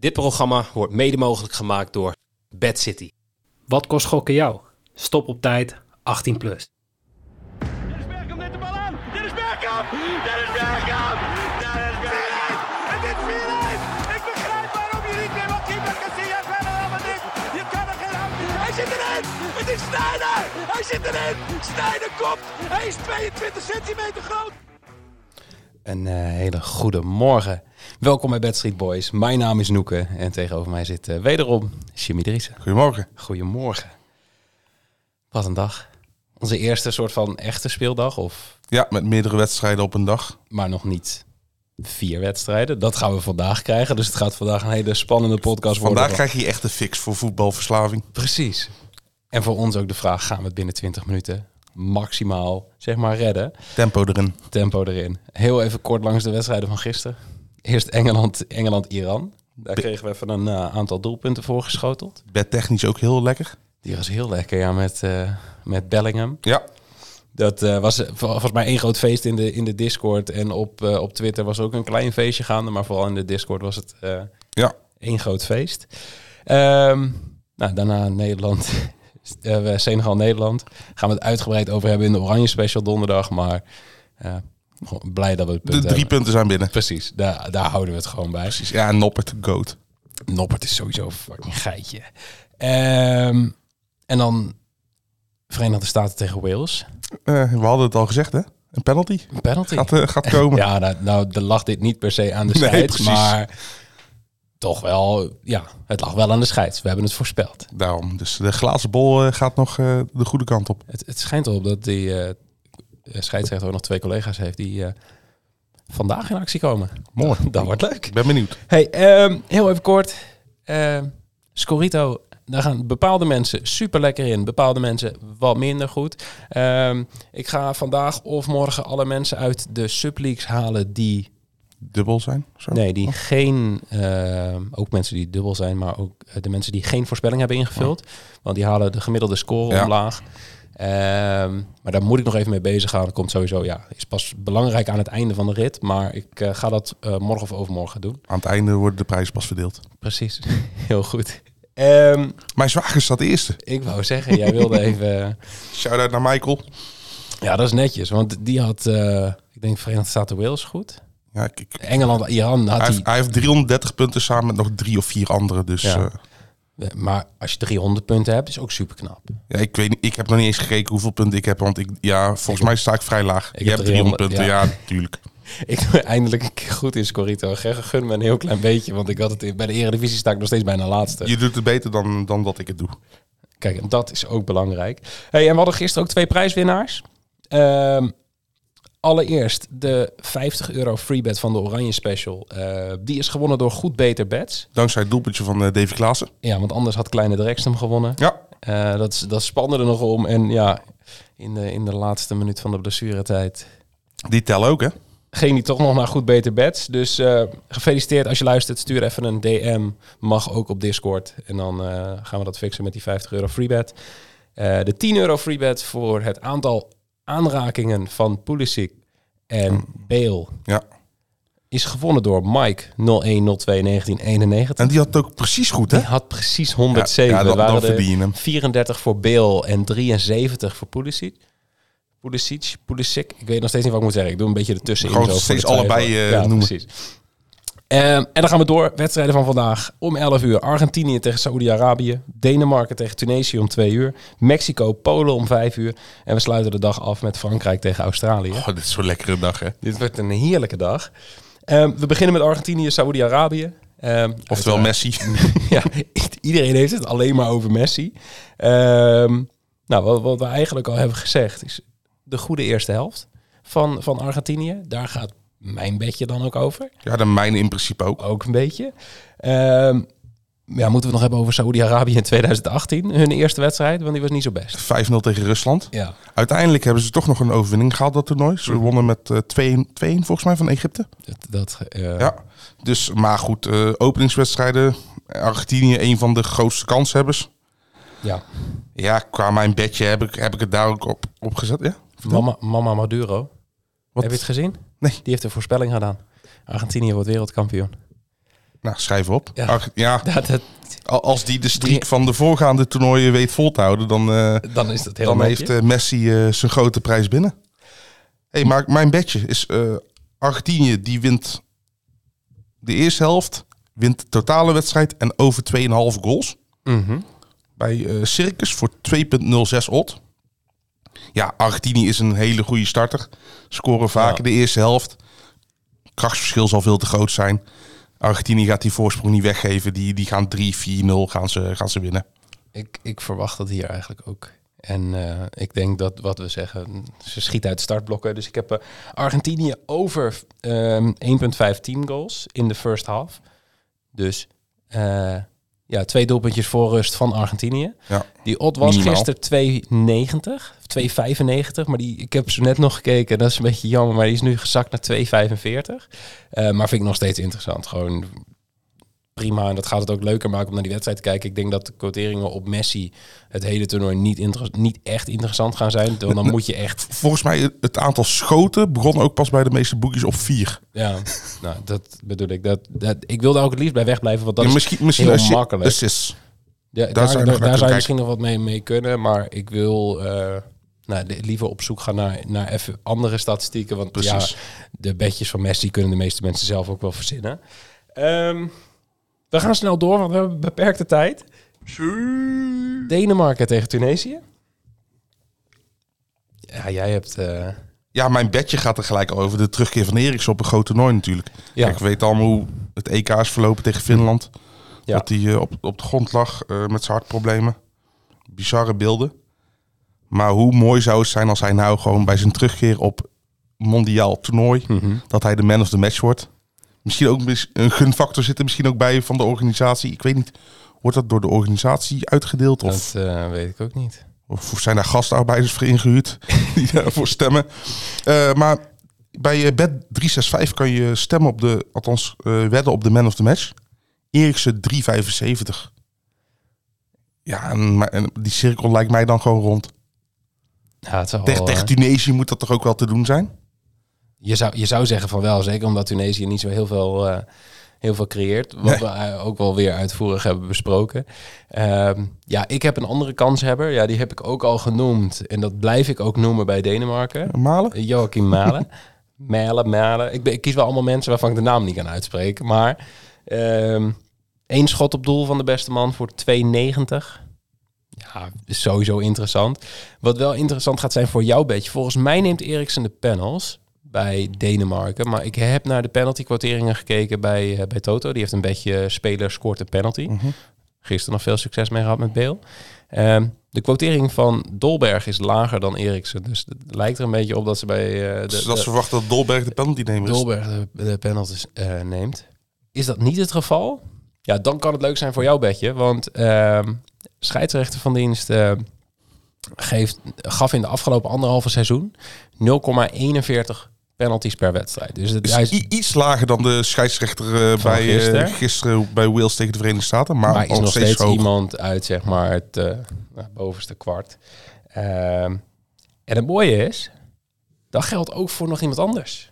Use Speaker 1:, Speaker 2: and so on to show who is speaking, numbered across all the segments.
Speaker 1: Dit programma wordt mede mogelijk gemaakt door Bad City.
Speaker 2: Wat kost gokken jou? Stop op tijd, 18 plus.
Speaker 3: Dennis Bergkamp neemt de bal aan. Dennis Bergkamp. Dennis Bergkamp. Dennis Bergkamp. Het is 4-1. Ik begrijp waarom je niet meer wat keeper Casillas verder helemaal niet. Je kan er geen hand in. Hij zit erin. Het is Sneijder. Hij zit erin. Sneijder komt. Hij is 22 centimeter groot.
Speaker 1: Een eh, hele goede morgen. Welkom bij Bad Street Boys. Mijn naam is Noeke en tegenover mij zit eh, wederom Jimmy Driessen.
Speaker 4: Goedemorgen.
Speaker 1: Goedemorgen. Wat een dag. Onze eerste soort van echte speeldag, of
Speaker 4: Ja, met meerdere wedstrijden op een dag.
Speaker 1: maar nog niet vier wedstrijden. Dat gaan we vandaag krijgen. Dus het gaat vandaag een hele spannende podcast worden.
Speaker 4: Vandaag krijg je echt de fix voor voetbalverslaving.
Speaker 1: Precies. En voor ons ook de vraag, gaan we het binnen 20 minuten maximaal, zeg maar, redden?
Speaker 4: Tempo erin.
Speaker 1: Tempo erin. Heel even kort langs de wedstrijden van gisteren. Eerst Engeland, Engeland-Iran. Daar kregen we even een eh, aantal doelpunten voor geschoteld.
Speaker 4: Bed technisch ook heel lekker.
Speaker 1: Die was heel lekker, ja, met, eh, met Bellingham.
Speaker 4: Ja,
Speaker 1: Dat eh, was volgens mij één groot feest in de, in de Discord. En op, op Twitter was ook een klein feestje gaande. Maar vooral in de Discord was het
Speaker 4: ja.
Speaker 1: één groot feest. Ehm, nou, daarna Nederland, eh, Senegal-Nederland. Gaan we het uitgebreid over hebben in de Oranje Special donderdag. Maar eh, blij dat we het
Speaker 4: De drie
Speaker 1: hebben.
Speaker 4: punten zijn binnen.
Speaker 1: Precies, daar, daar houden we het gewoon bij.
Speaker 4: Precies. Ja, Noppert, goat.
Speaker 1: Noppert is sowieso een fucking geitje. Ehm, en dan Verenigde Staten tegen Wales.
Speaker 4: Eh, we hadden het al gezegd, hè? Een penalty
Speaker 1: Een penalty.
Speaker 4: gaat, gaat komen.
Speaker 1: Ja, nou, nou lag dit niet per se aan de
Speaker 4: Nee, precies.
Speaker 1: maar toch wel, ja, het lag wel aan de scheids. We hebben het voorspeld.
Speaker 4: Daarom. Dus de glazen bol eh, gaat nog eh, de goede kant op.
Speaker 1: Het, het schijnt erop dat die eh, scheidsrechter ook nog twee collega's heeft die vandaag in actie komen.
Speaker 4: Mooi.
Speaker 1: Dat, dat wordt leuk.
Speaker 4: Ik ben benieuwd.
Speaker 1: Hey, ehm, heel even kort. Ehm Scorito, daar gaan bepaalde mensen super lekker in, bepaalde mensen wat minder goed. Ehm, ik ga vandaag of morgen alle mensen uit de subleagues halen die
Speaker 4: Dubbel zijn? Zo.
Speaker 1: Nee, die geen, ehm, ook mensen die dubbel zijn, maar ook eh, de mensen die geen voorspelling hebben ingevuld. Want die halen de gemiddelde score
Speaker 4: Ja.
Speaker 1: omlaag. Ehm, maar daar moet ik nog even mee bezig gaan. Dat komt sowieso, ja, is pas belangrijk aan het einde van de rit. Maar ik eh, ga dat eh, morgen of overmorgen doen.
Speaker 4: Aan het einde worden de prijzen pas verdeeld.
Speaker 1: Precies, heel goed. Ehm,
Speaker 4: Mijn zwager staat eerste.
Speaker 1: ik wou zeggen, jij wilde even...
Speaker 4: Shout-out naar Michael.
Speaker 1: Ja, dat is netjes, want die had, ik denk Verenigde Staten Wales goed.
Speaker 4: Ja, ik, ik-
Speaker 1: Engeland, Iran had
Speaker 4: hij, heeft, hij heeft 330 punten samen met nog drie of vier anderen. Dus
Speaker 1: Ja. Eh, Maar als je 300 punten hebt, is ook super knap.
Speaker 4: Ja, ik weet niet, ik heb nog niet eens gekeken hoeveel punten ik heb, want ik, ja, volgens mij sta ik vrij laag.
Speaker 1: Ik
Speaker 4: Je
Speaker 1: heb
Speaker 4: hebt 300 punten,
Speaker 1: 300,
Speaker 4: ja, natuurlijk.
Speaker 1: Ik ben eindelijk een keer goed in Scorito. Gun me een heel klein beetje, want ik had het in- bij de Eredivisie sta ik nog steeds bijna laatste.
Speaker 4: Je doet het beter dan, dan dat ik het doe.
Speaker 1: Kijk, en dat is ook belangrijk. Hey, en we hadden gisteren ook twee prijswinnaars. Ehm, allereerst de 50 euro freebet van de Oranje Special. Eh, die is gewonnen door Goed Beter Bets.
Speaker 4: Dankzij het doelpuntje van eh, Davy Klaassen.
Speaker 1: Ja, want anders had Kleine Drext hem gewonnen.
Speaker 4: Ja,
Speaker 1: Eh, dat, is- dat spande er nog om. En ja, in de, in de laatste minuut van de blessuretijd
Speaker 4: die tellen ook, hè?
Speaker 1: ging die toch nog naar goed beter bets. Dus gefeliciteerd als je luistert. Stuur even een DM. Mag ook op Discord. En dan gaan we dat fixen met die 50 euro freebet. De 10 euro freebet voor het aantal aanrakingen van Pulisic en Bale
Speaker 4: Ja.
Speaker 1: is gewonnen door Mike 01021991.
Speaker 4: En die had het ook precies goed, hè?
Speaker 1: Die had precies 107.
Speaker 4: Ja,
Speaker 1: waren
Speaker 4: dan
Speaker 1: er
Speaker 4: verdien je hem.
Speaker 1: 34 voor Bale en 73 voor Pulisic. Pulisic, Pulisic. Ik weet nog steeds niet wat ik moet zeggen. Ik doe een beetje ertussenin.
Speaker 4: Gewoon steeds allebei, eh,
Speaker 1: ja,
Speaker 4: noemen.
Speaker 1: Precies. Ehm, en dan gaan we door. Wedstrijden van vandaag. Om 11 uur Argentinië tegen Saoedi-Arabië. Denemarken tegen Tunesië om 2 uur. Mexico, Polen om 5 uur. En we sluiten de dag af met Frankrijk tegen Australië.
Speaker 4: Oh, dit is zo'n lekkere dag, hè?
Speaker 1: Dit wordt een heerlijke dag. Ehm, we beginnen met Argentinië, Saoedi-Arabië. Ehm,
Speaker 4: Oftewel Messi.
Speaker 1: ja, iedereen heeft het alleen maar over Messi. Nou, wat, wat we eigenlijk al hebben gezegd is de goede eerste helft van, van Argentinië. Daar gaat mijn bedje dan ook over.
Speaker 4: Ja, de mijne in principe ook.
Speaker 1: Ook een beetje. Ehm, ja, moeten we het nog hebben over Saoedi-Arabië in 2018. Hun eerste wedstrijd, want die was niet zo best.
Speaker 4: 5-0 tegen Rusland.
Speaker 1: Ja,
Speaker 4: Uiteindelijk hebben ze toch nog een overwinning gehaald, dat toernooi. Ze
Speaker 1: Mhm.
Speaker 4: wonnen met eh, 2-1 2-1 volgens mij van Egypte.
Speaker 1: dat, dat, eh,
Speaker 4: Ja. Dus, maar goed, eh, openingswedstrijden. Argentinië, een van de grootste kanshebbers.
Speaker 1: ja.
Speaker 4: Ja, qua mijn bedje heb ik, heb ik het daar ook op, op gezet. Ja? Vertel.
Speaker 1: Mama, Mama Maduro.
Speaker 4: Wat?
Speaker 1: Heb je het gezien?
Speaker 4: Nee.
Speaker 1: Die heeft een voorspelling gedaan. Argentinië wordt wereldkampioen.
Speaker 4: Nou, schrijf op.
Speaker 1: Ja.
Speaker 4: Ach, ja,
Speaker 1: Dat, dat,
Speaker 4: al- als die de streak van de voorgaande toernooien weet vol te houden, dan, eh,
Speaker 1: dan is dat heel
Speaker 4: dan heeft eh, Messi eh, zijn grote prijs binnen. hey, maar mijn bedje is Argentinië die wint de eerste helft, wint de totale wedstrijd en over 2,5 goals.
Speaker 1: Mhm.
Speaker 4: Bij eh, Circus voor 2,06 odd. Ja, Argentinië is een hele goede starter. Scoren vaker
Speaker 1: Ja.
Speaker 4: de eerste helft. Krachtsverschil zal veel te groot zijn. Argentinië gaat die voorsprong niet weggeven. Die, die gaan 3-4-0 gaan ze, gaan ze winnen.
Speaker 1: Ik, ik verwacht dat hier eigenlijk ook. En eh, ik denk dat wat we zeggen, ze schieten uit startblokken. Dus ik heb eh, Argentinië over ehm 1,5 team goals in de first half. Dus eh, ja, twee doelpuntjes voor rust van Argentinië.
Speaker 4: Ja.
Speaker 1: Die odd was
Speaker 4: Minimaal.
Speaker 1: gisteren 2,90 of 2,95. Maar die, ik heb ze net nog gekeken. Dat is een beetje jammer, maar die is nu gezakt naar 2,45. Eh, maar vind ik nog steeds interessant. Gewoon prima. En dat gaat het ook leuker maken om naar die wedstrijd te kijken. Ik denk dat de quoteringen op Messi het hele toernooi niet, inter- niet echt interessant gaan zijn. Want dan moet je echt...
Speaker 4: Volgens mij het aantal schoten begon ook pas bij de meeste boekjes op 4.
Speaker 1: Ja, nou, dat bedoel ik. Dat, dat, ik wilde ook het liefst bij wegblijven, want dat
Speaker 4: Ja,
Speaker 1: is
Speaker 4: misschien misschien
Speaker 1: heel makkelijk. Ja,
Speaker 4: Daar
Speaker 1: daar,
Speaker 4: zou je
Speaker 1: daar, daar zou je misschien nog wat mee, mee kunnen, maar ik wil eh, nou, liever op zoek gaan naar, naar even andere statistieken. Want
Speaker 4: Precies.
Speaker 1: ja, de bedjes van Messi kunnen de meeste mensen zelf ook wel verzinnen. Ehm, we gaan snel door, want we hebben beperkte tijd. Denemarken tegen Tunesië. Ja, jij hebt... eh,
Speaker 4: Ja, mijn bedje gaat er gelijk over de terugkeer van Eriks op een groot toernooi natuurlijk.
Speaker 1: ja,
Speaker 4: Kijk, we weten allemaal hoe het EK is verlopen tegen Finland.
Speaker 1: Ja.
Speaker 4: Dat hij eh, op, op de grond lag eh, met zijn hartproblemen. Bizarre beelden. Maar hoe mooi zou het zijn als hij nou gewoon bij zijn terugkeer op mondiaal toernooi...
Speaker 1: mhm.
Speaker 4: dat hij de man of the match wordt. Misschien ook een gunfactor zit er misschien ook bij van de organisatie. Ik weet niet, wordt dat door de organisatie uitgedeeld? Of,
Speaker 1: dat eh, weet ik ook niet.
Speaker 4: of zijn daar gastarbeiders voor ingehuurd die daarvoor stemmen? Eh, maar bij eh, Bet 365 kan je stemmen op de, althans wedden op de man of the match. Eriksen 3,75. Ja, en, maar- en die cirkel lijkt mij dan gewoon rond.
Speaker 1: Ja, het
Speaker 4: Tegen,
Speaker 1: eh,
Speaker 4: Tunesië moet dat toch ook wel te doen zijn?
Speaker 1: Je zou, je zou zeggen van wel, zeker omdat Tunesië niet zo heel veel, eh, heel veel creëert. Wat
Speaker 4: Nee.
Speaker 1: we eh, ook wel weer uitvoerig hebben besproken. Ehm, ja, ik heb een andere kanshebber. Ja, die heb ik ook al genoemd. En dat blijf ik ook noemen bij Denemarken.
Speaker 4: Malen?
Speaker 1: Joachim Malen. Malen, Malen. Ik, ben, ik kies wel allemaal mensen waarvan ik de naam niet kan uitspreken. Maar ehm één schot op doel van de beste man voor 2,90. Ja, is sowieso interessant. Wat wel interessant gaat zijn voor jouw beetje. Volgens mij neemt Eriksen de panels bij Denemarken. Maar ik heb naar de penalty quoteringen gekeken bij, eh, bij Toto. Die heeft een beetje speler scoort een penalty.
Speaker 4: Mhm.
Speaker 1: Gisteren nog veel succes mee gehad met Beel. Ehm, de quotering van Dolberg is lager dan Eriksen. Dus het lijkt er een beetje op dat ze bij eh, de,
Speaker 4: Dus dat ze verwachten dat Dolberg de penalty neemt.
Speaker 1: Dolberg de, eh, neemt. Is dat niet het geval? Ja, dan kan het leuk zijn voor jouw bedje. Want ehm scheidsrechter van dienst eh, geeft, gaf in de afgelopen anderhalve seizoen 0,41 penalties per wedstrijd. Dus het,
Speaker 4: is iets lager dan de scheidsrechter eh, bij eh,
Speaker 1: gisteren.
Speaker 4: gisteren. bij Wales tegen de Verenigde Staten. Maar,
Speaker 1: maar is
Speaker 4: nog steeds, hoog.
Speaker 1: iemand uit zeg maar het nou, bovenste kwart. Ehm, en het mooie is, dat geldt ook voor nog iemand anders.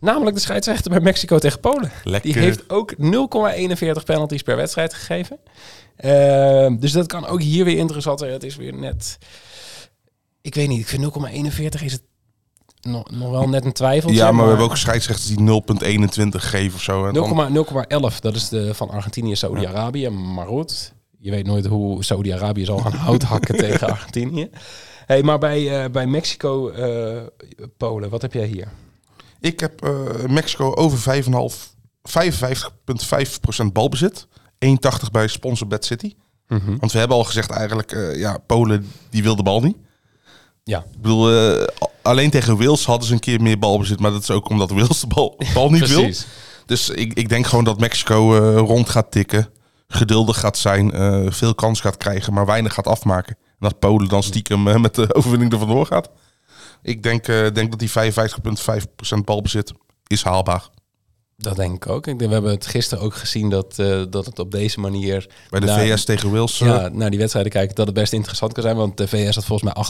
Speaker 1: Namelijk de scheidsrechter bij Mexico tegen Polen.
Speaker 4: Lekker.
Speaker 1: Die heeft ook 0,41 penalties per wedstrijd gegeven. Ehm, dus dat kan ook hier weer interessant zijn. Het is weer net... Ik weet niet, ik vind 0,41 is het nog, nog wel net een twijfel.
Speaker 4: Ja, maar we hebben ook scheidsrechters die 0,21 geven of zo. En dan-
Speaker 1: 0,11, dat is de van Argentinië en Saudi-Arabië. Maar goed, je weet nooit hoe Saudi-Arabië zal gaan hout hakken tegen Argentinië. Hey, maar bij, eh, bij Mexico, eh, Polen, wat heb jij hier?
Speaker 4: Ik heb eh, Mexico over 5,5, 55,5% balbezit. 1,80 bij sponsor Bad City. Want we hebben al gezegd eigenlijk, ja, Polen die wil de bal niet.
Speaker 1: Ja,
Speaker 4: Ik bedoel, alleen tegen Wales hadden ze een keer meer balbezit. Maar dat is ook omdat Wales de bal, bal niet wil.
Speaker 1: precies.
Speaker 4: Dus ik, ik denk gewoon dat Mexico rond gaat tikken. Geduldig gaat zijn. veel kans gaat krijgen, maar weinig gaat afmaken. En dat Polen dan stiekem eh, met de overwinning er vandoor gaat. Ik denk, eh, denk dat die 55,5% balbezit is haalbaar.
Speaker 1: Dat denk ik ook. Ik denk, we hebben het gisteren ook gezien dat, eh, dat het op deze manier...
Speaker 4: Bij de
Speaker 1: naar-
Speaker 4: VS tegen Wales. eh,
Speaker 1: Ja, naar die wedstrijden kijken, dat het best interessant kan zijn. Want de VS had volgens mij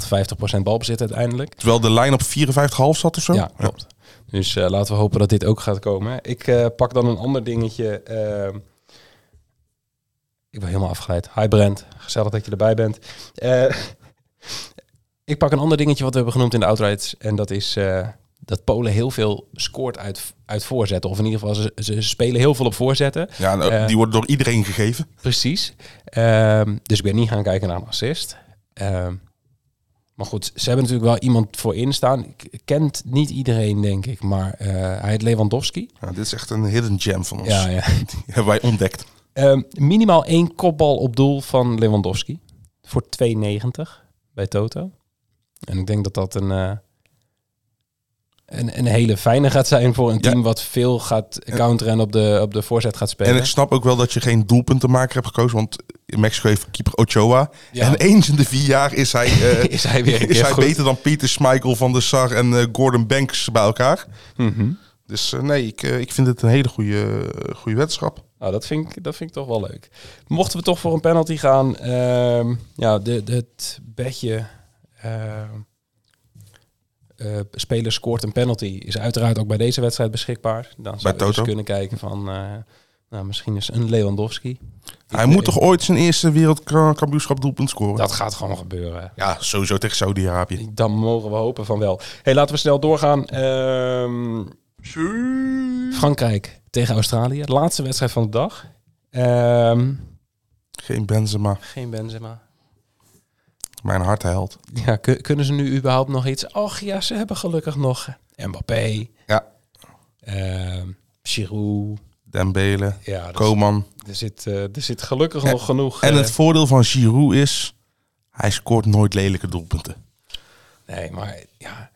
Speaker 1: 58% balbezit uiteindelijk.
Speaker 4: Terwijl de lijn op 54,5 zat of zo.
Speaker 1: Ja, klopt. Dus laten we hopen dat dit ook gaat komen. Ik pak dan een ander dingetje. Ik ben helemaal afgeleid. Hi Brent, gezellig dat je erbij bent. Eh, ik pak een ander dingetje wat we hebben genoemd in de outrights. En dat is eh, dat Polen heel veel scoort uit, uit voorzetten. Of in ieder geval, ze, ze spelen heel veel op voorzetten.
Speaker 4: Ja, eh, die worden door iedereen gegeven.
Speaker 1: Precies. Ehm, dus ik ben niet gaan kijken naar een assist. Ehm, maar goed, ze hebben natuurlijk wel iemand voor in staan. Ik- Kent niet iedereen, denk ik. Maar hij heet Lewandowski.
Speaker 4: Ja, dit is echt een hidden gem van ons.
Speaker 1: Ja, ja.
Speaker 4: Die hebben wij ontdekt.
Speaker 1: Ehm, minimaal één kopbal op doel van Lewandowski. Voor 2,90 bij Toto. En ik denk dat dat een, eh, een, een hele fijne gaat zijn voor een
Speaker 4: Ja.
Speaker 1: team wat veel gaat counteren en op de, op de voorzet gaat spelen.
Speaker 4: En ik snap ook wel dat je geen doelpuntenmaker hebt gekozen. Want Mexico heeft keeper Ochoa.
Speaker 1: Ja.
Speaker 4: En eens in de vier jaar is hij, eh,
Speaker 1: is hij weer
Speaker 4: is hij
Speaker 1: goed.
Speaker 4: beter dan Pieter Schmeichel van de Sar en eh, Gordon Banks bij elkaar.
Speaker 1: Mhm.
Speaker 4: Dus nee, ik, ik vind het een hele goede, goede weddenschap.
Speaker 1: Nou, dat vind, ik, dat vind ik toch wel leuk. Mochten we toch voor een penalty gaan, ehm, ja, de, de, het bedje ehm, eh, speler scoort een penalty is uiteraard ook bij deze wedstrijd beschikbaar. Dan zou je dus kunnen kijken van, eh, nou, misschien is een Lewandowski.
Speaker 4: Hij
Speaker 1: Ik-
Speaker 4: moet toch ooit zijn eerste wereldkampioenschap doelpunt scoren?
Speaker 1: Dat gaat gewoon gebeuren.
Speaker 4: Ja, sowieso tegen Saudi-Arabië.
Speaker 1: Dan mogen we hopen van wel. Hey, laten we snel doorgaan. Ehm, Frankrijk tegen Australië. De laatste wedstrijd van de dag. Ehm,
Speaker 4: Geen Benzema.
Speaker 1: geen Benzema.
Speaker 4: Mijn hart held.
Speaker 1: Ja, kun- kunnen ze nu überhaupt nog iets? Och ja, ze hebben gelukkig nog Mbappé,
Speaker 4: Ja.
Speaker 1: ehm Giroud.
Speaker 4: Dembele.
Speaker 1: Ja, er, er, zit, eh, er zit gelukkig
Speaker 4: En-
Speaker 1: nog genoeg.
Speaker 4: En
Speaker 1: eh,
Speaker 4: het voordeel van Giroud is... Hij scoort nooit lelijke doelpunten.
Speaker 1: nee, maar ja,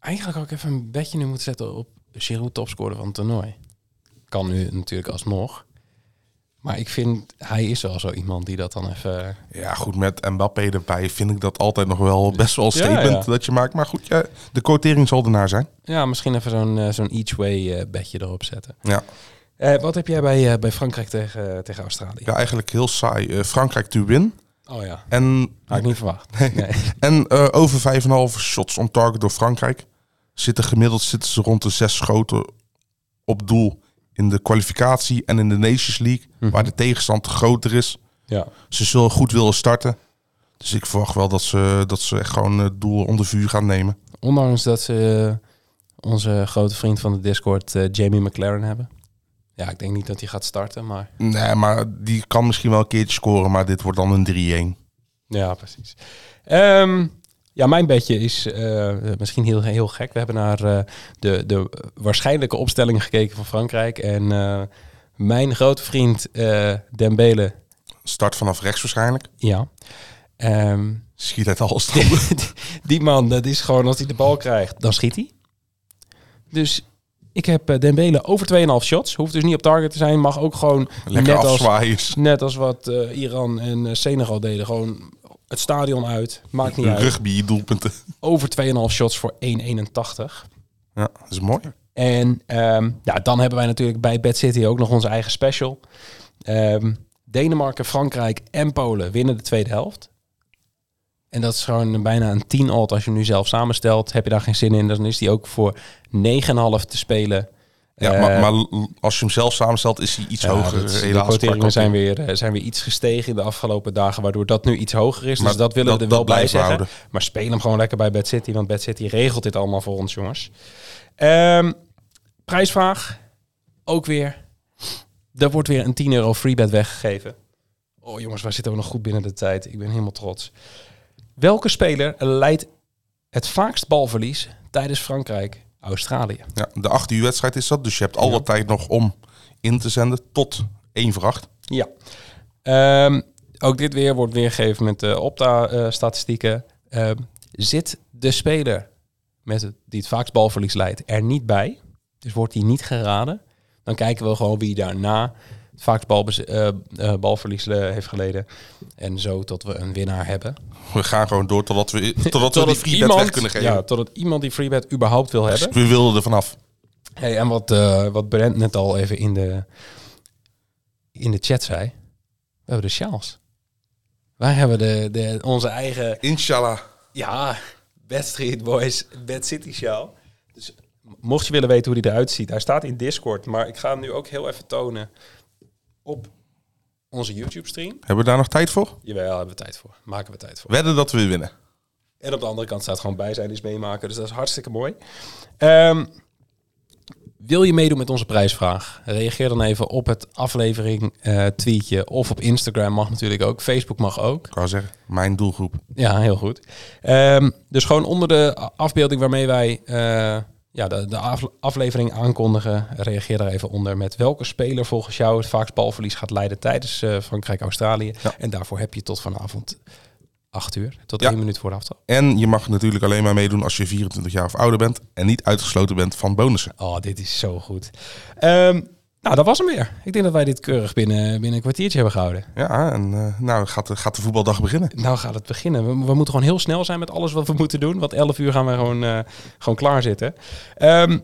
Speaker 1: eigenlijk had ik even een bedje nu moeten zetten op Giroud topscorer van het toernooi. Kan nu natuurlijk alsnog. Maar ik vind, hij is wel zo iemand die dat dan even...
Speaker 4: Ja, goed, met Mbappé erbij vind ik dat altijd nog wel best wel
Speaker 1: Ja,
Speaker 4: statement
Speaker 1: ja.
Speaker 4: dat je maakt. Maar goed, ja, de quotering zal ernaar zijn.
Speaker 1: Ja, misschien even zo'n eh, zo'n each way eh, bedje erop zetten.
Speaker 4: Ja,
Speaker 1: Eh, wat heb jij bij, bij Frankrijk tegen, tegen Australië?
Speaker 4: ja eigenlijk heel saai. Frankrijk to win.
Speaker 1: Oh ja,
Speaker 4: En,
Speaker 1: had ik niet verwacht. Nee.
Speaker 4: en eh, over 5,5 shots on target door Frankrijk. Zitten gemiddeld zitten ze rond de zes schoten op doel in de kwalificatie en in de Nations League.
Speaker 1: Mhm.
Speaker 4: Waar de tegenstand groter is.
Speaker 1: Ja.
Speaker 4: Ze zullen goed willen starten. Dus ik verwacht wel dat ze, dat ze echt gewoon het doel onder vuur gaan nemen.
Speaker 1: Ondanks dat ze eh, onze grote vriend van de Discord, eh, Jamie McLaren, hebben. Ja, ik denk niet dat hij gaat starten, maar...
Speaker 4: Nee, maar die kan misschien wel een keertje scoren, maar dit wordt dan een 3-1.
Speaker 1: Ja, precies. Ehm, ja, mijn bedje is eh, misschien heel, heel gek. We hebben naar eh, de, de waarschijnlijke opstelling gekeken van Frankrijk. En eh, mijn grote vriend Dembele,
Speaker 4: Start vanaf rechts waarschijnlijk.
Speaker 1: ja... Ehm,
Speaker 4: Schiet uit alles.
Speaker 1: die, die man, dat is gewoon als hij de bal krijgt, dan schiet hij. Dus ik heb Dembele over 2,5 shots. Hoeft dus niet op target te zijn. Mag ook gewoon
Speaker 4: Lekker
Speaker 1: net als, net als wat Iran en Senegal deden. Gewoon het stadion uit. Maakt niet uit.
Speaker 4: Rugby doelpunten.
Speaker 1: Over 2,5 shots voor 1,81.
Speaker 4: Ja, dat is mooi.
Speaker 1: En ehm, ja, dan hebben wij natuurlijk bij Bad City ook nog onze eigen special. Ehm, Denemarken, Frankrijk en Polen winnen de tweede helft. En dat is gewoon bijna een 10 alt als je hem nu zelf samenstelt. Heb je daar geen zin in, dan is die ook voor 9,5 te spelen.
Speaker 4: Ja,
Speaker 1: Eh,
Speaker 4: maar, maar l- als je hem zelf samenstelt, is hij iets
Speaker 1: ja,
Speaker 4: hoger.
Speaker 1: dat de
Speaker 4: helaas.
Speaker 1: quoteringen zijn weer, eh, zijn weer iets gestegen in de afgelopen dagen, waardoor dat nu iets hoger is.
Speaker 4: Maar
Speaker 1: dus dat willen we er wel bij
Speaker 4: we
Speaker 1: zeggen.
Speaker 4: houden.
Speaker 1: Maar speel hem gewoon lekker bij Bad City, want Bad City regelt dit allemaal voor ons, jongens. Ehm, prijsvraag, ook weer. Er wordt weer een 10 euro freebet weggegeven. Oh jongens, wij zitten ook nog goed binnen de tijd. Ik ben helemaal trots. Welke speler leidt het vaakst balverlies tijdens Frankrijk-Australië?
Speaker 4: Ja, de 8 uur wedstrijd is dat, dus je hebt alle
Speaker 1: Ja.
Speaker 4: tijd nog om in te zenden tot 1 voor 8.
Speaker 1: Ja. Ehm, ook dit weer wordt weergegeven met de Opta-statistieken. Ehm, zit de speler met het, die het vaakst balverlies leidt er niet bij, dus wordt hij niet geraden, dan kijken we gewoon wie daarna vaakst balbez- eh, eh, balverlies heeft geleden. En zo tot we een winnaar hebben.
Speaker 4: We gaan gewoon door totdat we, totdat we die
Speaker 1: Totdat
Speaker 4: free bet weg kunnen geven.
Speaker 1: Ja, totdat iemand die freebet überhaupt wil hebben.
Speaker 4: we wilden er vanaf.
Speaker 1: Hey, en wat, eh, wat Brent net al even in de, in de chat zei. We hebben de sjaals. Wij hebben de, de, onze eigen,
Speaker 4: Inshallah.
Speaker 1: ja, Bad Street Boys, Bad City sjaal. Dus mocht je willen weten hoe die eruit ziet, hij staat in Discord. Maar ik ga hem nu ook heel even tonen op onze YouTube-stream.
Speaker 4: Hebben we daar nog tijd voor?
Speaker 1: Jawel, hebben we tijd voor. Maken we tijd voor.
Speaker 4: Wedden dat we weer winnen.
Speaker 1: En op de andere kant staat gewoon bij zijn is meemaken. Dus dat is hartstikke mooi. Ehm, wil je meedoen met onze prijsvraag? Reageer dan even op het aflevering eh, tweetje. Of op Instagram mag natuurlijk ook. Facebook mag ook.
Speaker 4: Ik wou zeggen, mijn doelgroep.
Speaker 1: Ja, heel goed. Ehm, dus gewoon onder de afbeelding waarmee wij eh, ja, de, de af- aflevering aankondigen. Reageer daar even onder met welke speler volgens jou het vaakst balverlies gaat leiden tijdens eh, Frankrijk-Australië.
Speaker 4: Ja.
Speaker 1: En daarvoor heb je tot vanavond 8 uur. Tot
Speaker 4: Ja.
Speaker 1: één minuut voor de aftrap.
Speaker 4: En je mag natuurlijk alleen maar meedoen als je 24 jaar of ouder bent en niet uitgesloten bent van bonussen.
Speaker 1: Oh, dit is zo goed. Ehm, nou, dat was hem weer. Ik denk dat wij dit keurig binnen, binnen een kwartiertje hebben gehouden.
Speaker 4: Ja, en eh, nou gaat de, gaat de voetbaldag beginnen.
Speaker 1: Nou gaat het beginnen. We, we moeten gewoon heel snel zijn met alles wat we moeten doen. Want 11 uur gaan we gewoon, eh, gewoon klaar zitten. Ehm,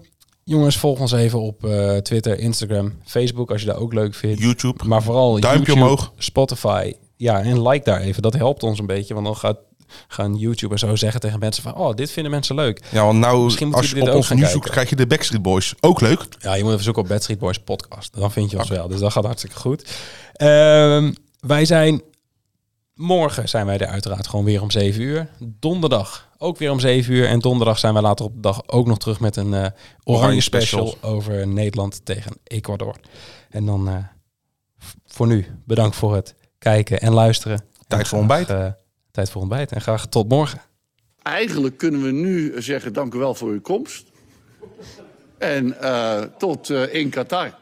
Speaker 1: jongens, volg ons even op eh, Twitter, Instagram, Facebook als je dat ook leuk vindt.
Speaker 4: YouTube.
Speaker 1: Maar vooral
Speaker 4: Duimpje
Speaker 1: YouTube,
Speaker 4: omhoog.
Speaker 1: Spotify. Ja, en like daar even. Dat helpt ons een beetje. Want dan gaat, gaan YouTube en zo zeggen tegen mensen van... Oh, dit vinden mensen leuk.
Speaker 4: Ja, want nou,
Speaker 1: Misschien
Speaker 4: als je op ons nu
Speaker 1: kijken.
Speaker 4: zoekt, krijg je de Backstreet Boys. Ook leuk.
Speaker 1: Ja, je moet even zoeken op Bad Street Boys podcast. Dan vind je ons wel. Dus dat gaat hartstikke goed. Ehm, wij zijn... Morgen zijn wij er uiteraard gewoon weer om 7 uur. Donderdag ook weer om 7 uur. En donderdag zijn wij later op de dag ook nog terug met een eh, oranje special, over Nederland tegen Ecuador. En dan eh, voor nu bedankt voor het kijken en luisteren.
Speaker 4: Tijd
Speaker 1: En
Speaker 4: voor ontbijt.
Speaker 1: eh, tijd voor ontbijt. En graag tot morgen.
Speaker 5: Eigenlijk kunnen we nu zeggen dank u wel voor uw komst. En eh, tot eh, in Qatar.